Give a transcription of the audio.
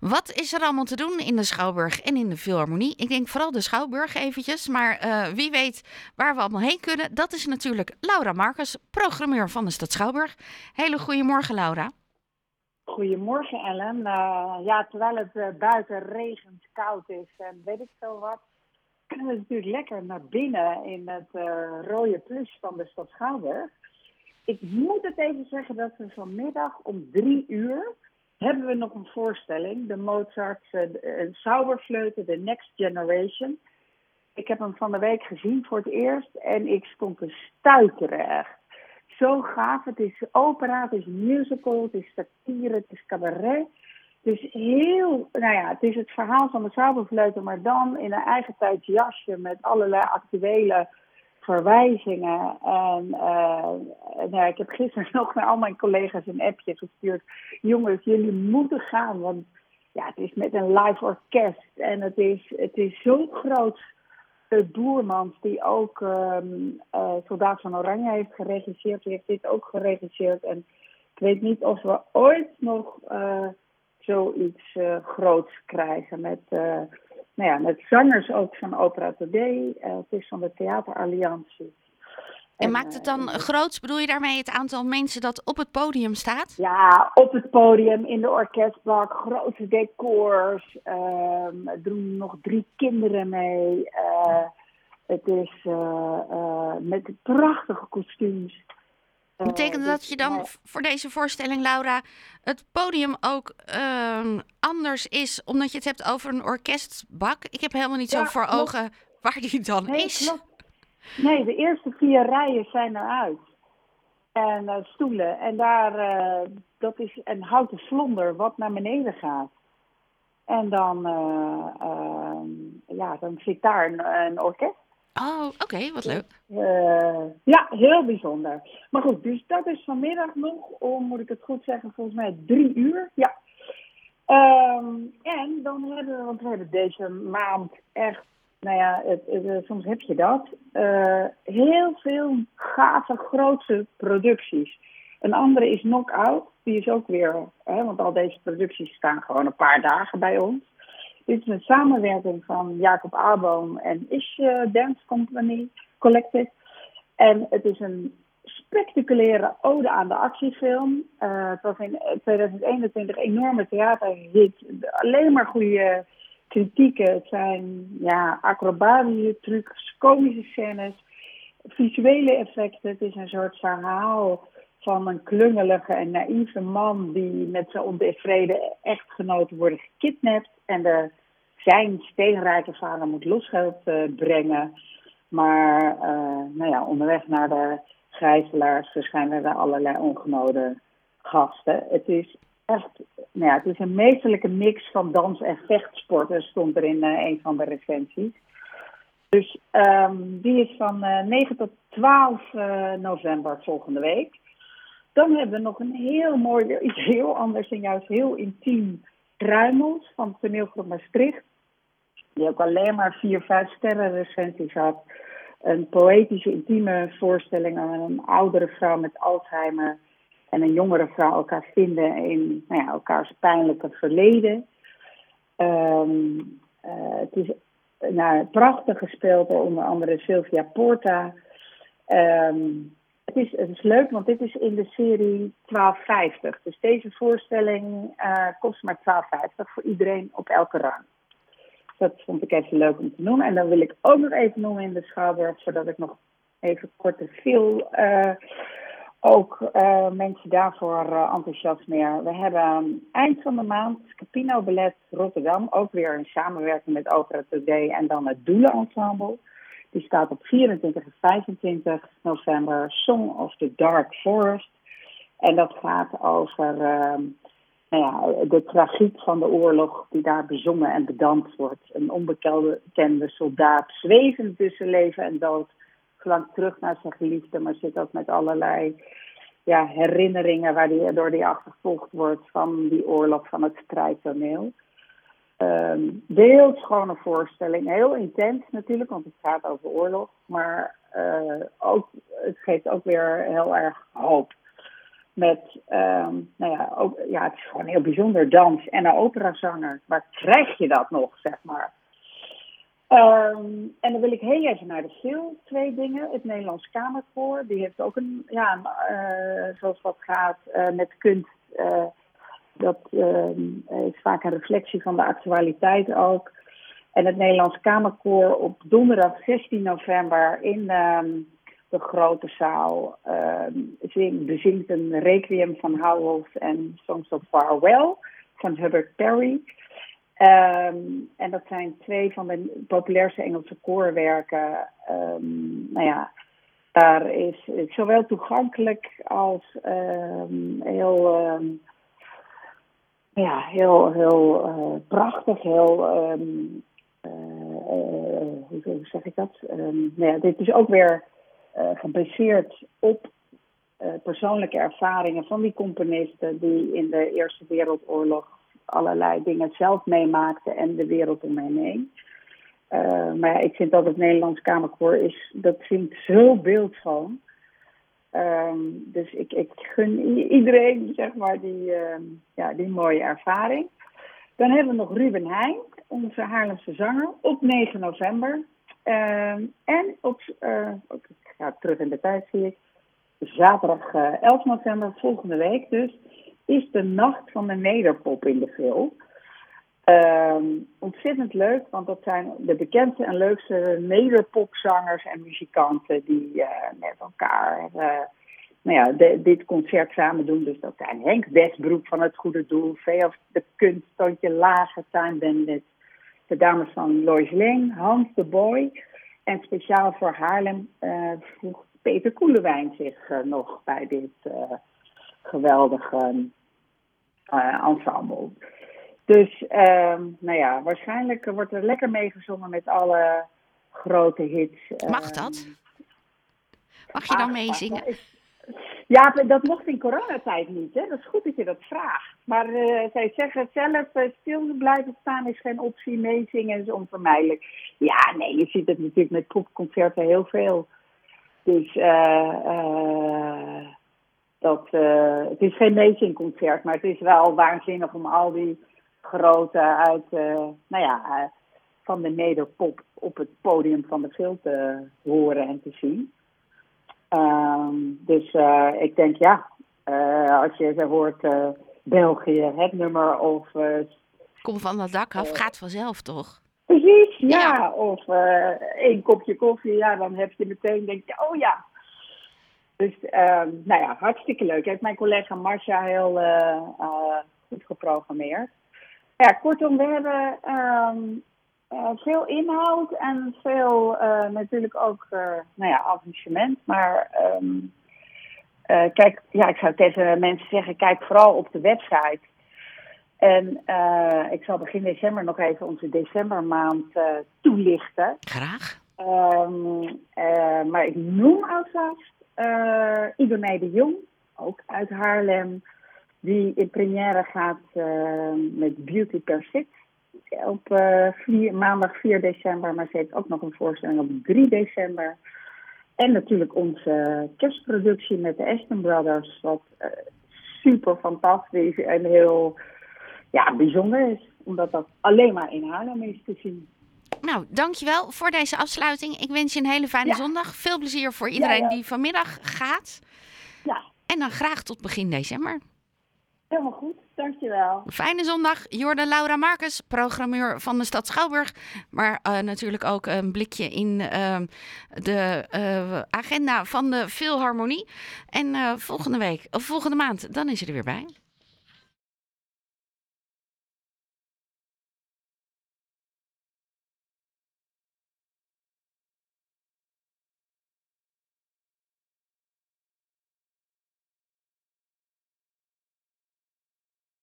Wat is er allemaal te doen in de Schouwburg en in de Philharmonie? Ik denk vooral de Schouwburg eventjes, maar eh, wie weet waar we allemaal heen kunnen. Dat is natuurlijk Laura Marcus, programmeur van de Stad Schouwburg. Hele goede morgen, Laura. Goedemorgen Ellen. Uh, ja, terwijl het uh, buiten regent, koud is en weet ik veel wat, kunnen we natuurlijk lekker naar binnen in het uh, rode plus van de stad Schouwburg. Ik moet het even zeggen dat we vanmiddag om drie uur hebben we nog een voorstelling. De Mozart uh, Sauberfleuten, The Next Generation. Ik heb hem van de week gezien voor het eerst en ik stond te stuiteren echt zo gaaf. Het is opera, het is musical, het is satire, het is cabaret. Het is heel, nou ja, het is het verhaal van de Sauberfleuten, maar dan in een eigen tijd jasje met allerlei actuele verwijzingen. En uh, ik heb gisteren nog naar al mijn collega's een appje gestuurd. Jongens, jullie moeten gaan, want ja, het is met een live orkest en het is, het is zo groot de Boermans, die ook um, uh, van Oranje heeft geregisseerd, die heeft dit ook geregisseerd. En ik weet niet of we ooit nog zoiets groots krijgen met, nou ja, met zangers ook van Opera Today. het is van de Theateralliantie. En, en maakt het dan groots? Bedoel je daarmee het aantal mensen dat op het podium staat? Ja, op het podium, in de orkestbak, grote decors. Um, er doen nog drie kinderen mee. Uh, het is uh, uh, met prachtige kostuums. Betekent dat je dan voor deze voorstelling, Laura, het podium ook ehm, anders is, omdat je het hebt over een orkestbak? Ik heb helemaal niet zo voor ogen waar die dan nee, is. Klopt. Nee, de eerste vier rijen zijn eruit. En uh, stoelen. En daar, uh, dat is een houten vlonder wat naar beneden gaat. En dan, uh, ja, dan zit daar een, een orkest. Oh, oké, wat leuk. ja, heel bijzonder. Maar goed, dus dat is vanmiddag nog om, moet ik het goed zeggen, volgens mij drie uur. Ja. Um, en dan hebben we, want we hebben deze maand echt nou ja, het, het, soms heb je dat. Uh, heel veel gave, grootse producties. Een andere is Knockout. Die is ook weer, hè, want al deze producties staan gewoon een paar dagen bij ons. Dit is een samenwerking van Jacob Aboom en Ish Dance Company Collective. En het is een spectaculaire ode aan de actiefilm. Uh, het was in 2021 enorme theaterhit. Alleen maar goede kritieken. Het zijn ja, acrobatische trucs, komische scènes, visuele effecten. Het is een soort verhaal van een klungelige en naïeve man die met zijn ontevreden echtgenoten worden gekidnapt. En de, zijn steenrijke vader moet losgeld uh, brengen. Maar uh, nou ja, onderweg naar de gijzelaars verschijnen er allerlei ongenode gasten. Het is echt, nou ja, het is een meesterlijke mix van dans- en vechtsporten, stond er in uh, een van de recensies. Dus um, die is van uh, 9 tot 12 uh, november volgende week. Dan hebben we nog een heel mooi, iets heel anders en juist heel intiem Kruimels van toneelgroep Maastricht. Die ook alleen maar vier, vijf sterren recensies had. Een poëtische, intieme voorstelling aan een oudere vrouw met Alzheimer en een jongere vrouw elkaar vinden in nou ja, elkaars pijnlijke verleden. Um, uh, het is nou, prachtig gespeeld door onder andere Sylvia Porta. Um, het, is, leuk, want dit is in de serie 1250. Dus deze voorstelling uh, kost maar 1250 voor iedereen op elke rang. Dat vond ik even leuk om te noemen. En dan wil ik ook nog even noemen in de Schouwburg, zodat ik nog even kort de veel uh, ook uh, mensen daarvoor uh, enthousiasmeren. We hebben eind van de maand Scapino Ballet Rotterdam, ook weer in samenwerking met Opera Today en dan het Doelenensemble. Die staat op 24 en 25 november, Song of the Dark Forest. En dat gaat over uh, nou ja, de tragiek van de oorlog die daar bezongen en bedankt wordt. Een onbekende soldaat zwevend tussen leven en dood verlangt terug naar zijn geliefde, maar zit ook met allerlei ja, herinneringen waar die, door die achtervolgd wordt van die oorlog van het strijdtoneel. Um, de heel schone voorstelling, heel intens natuurlijk, want het gaat over oorlog, maar uh, ook, het geeft ook weer heel erg hoop. Met, ehm, nou ja, ja, het is gewoon heel bijzonder, dans en een operazanger. Waar krijg je dat nog, zeg maar? Ehm, en dan wil ik heel even naar de film. Twee dingen. Het Nederlands Kamerkoor. Die heeft ook een, ja, uh, zoals dat gaat uh, met kunst. Uh, dat ehm, is vaak een reflectie van de actualiteit ook. En het Nederlands Kamerkoor op donderdag 16 november in um, de grote zaal zing, bezingt een requiem van Howells en Songs of Farewell van Hubert Perry. En dat zijn twee van de populairste Engelse koorwerken. Nou ja, daar is zowel toegankelijk als heel, ja, heel, heel uh, prachtig, heel, uh, uh, hoe zeg ik dat? nou ja, dit is ook weer gebaseerd op persoonlijke ervaringen van die componisten die in de Eerste Wereldoorlog allerlei dingen zelf meemaakte en de wereld om mij heen. Maar ik vind dat het Nederlands Kamerkoor is, dat vind ik zo beeldschoon. Um, dus ik, ik gun iedereen, zeg maar, die, uh, ja, die mooie ervaring. Dan hebben we nog Ruben Heijn, onze Haarlemse zanger, op 9 november. Uh, en op, uh, ik ga terug in de tijd, zie ik, zaterdag 11 november, volgende week dus, is de Nacht van de Nederpop in de film. Um, ontzettend leuk, want dat zijn de bekendste en leukste nederpopzangers en muzikanten die uh, met elkaar uh, nou ja, dit concert samen doen. Dus dat zijn Henk Westbroek van Het Goede Doel, Veof de Kunst, Tontje Lage, Time Bandit, de dames van Lois Lane, Hans de Boy. En speciaal voor Haarlem uh, voegt Peter Koelewijn zich nog bij dit geweldige ensemble. Dus, uh, nou ja, waarschijnlijk wordt er lekker meegezongen met alle grote hits. Mag ehm, dat? Mag je dan meezingen? Ja, dat mocht in coronatijd niet. Hè? Dat is goed dat je dat vraagt. Maar uh, zij zeggen zelf, uh, stil blijven staan is geen optie. Meezingen is onvermijdelijk. Ja, nee, je ziet het natuurlijk met popconcerten heel veel. Dus uh, dat, het is geen meezingconcert, maar het is wel waanzinnig om al die grote uit, uh, nou ja, uh, van de nederpop op het podium van de film te horen en te zien. Um, dus ik denk ja, als je hoort België, het nummer of... Kom van dat dak af, gaat vanzelf toch? Precies, ja. ja. Of één kopje koffie, ja, dan heb je meteen, denk je, oh ja, dus uh, nou ja, hartstikke leuk. Heeft mijn collega Marcia heel uh, uh, goed geprogrammeerd. Ja, kortom, we hebben um, veel inhoud en veel natuurlijk ook nou ja, avancement. Maar um, kijk, ja, ik zou tegen mensen zeggen, kijk vooral op de website. En ik zal begin december nog even onze decembermaand toelichten. Graag. Um, maar ik noem alvast uh, Idoné de Jong, ook uit Haarlem, die in première gaat uh, met Beauty per Fit op uh, vier, maandag 4 december, maar ze heeft ook nog een voorstelling op 3 december. En natuurlijk onze kerstproductie met de Aston Brothers, wat super fantastisch en heel ja, bijzonder is, omdat dat alleen maar in Haarlem is te zien. Nou, dankjewel voor deze afsluiting. Ik wens je een hele fijne zondag. Veel plezier voor iedereen die vanmiddag gaat. Ja. En dan graag tot begin december. Helemaal goed, dankjewel. Fijne zondag. Jorde Laura Marcus, programmeur van de stad Schouwburg. Maar uh, natuurlijk ook een blikje in uh, de uh, agenda van de Philharmonie. En volgende week, of volgende maand, dan is ze er weer bij.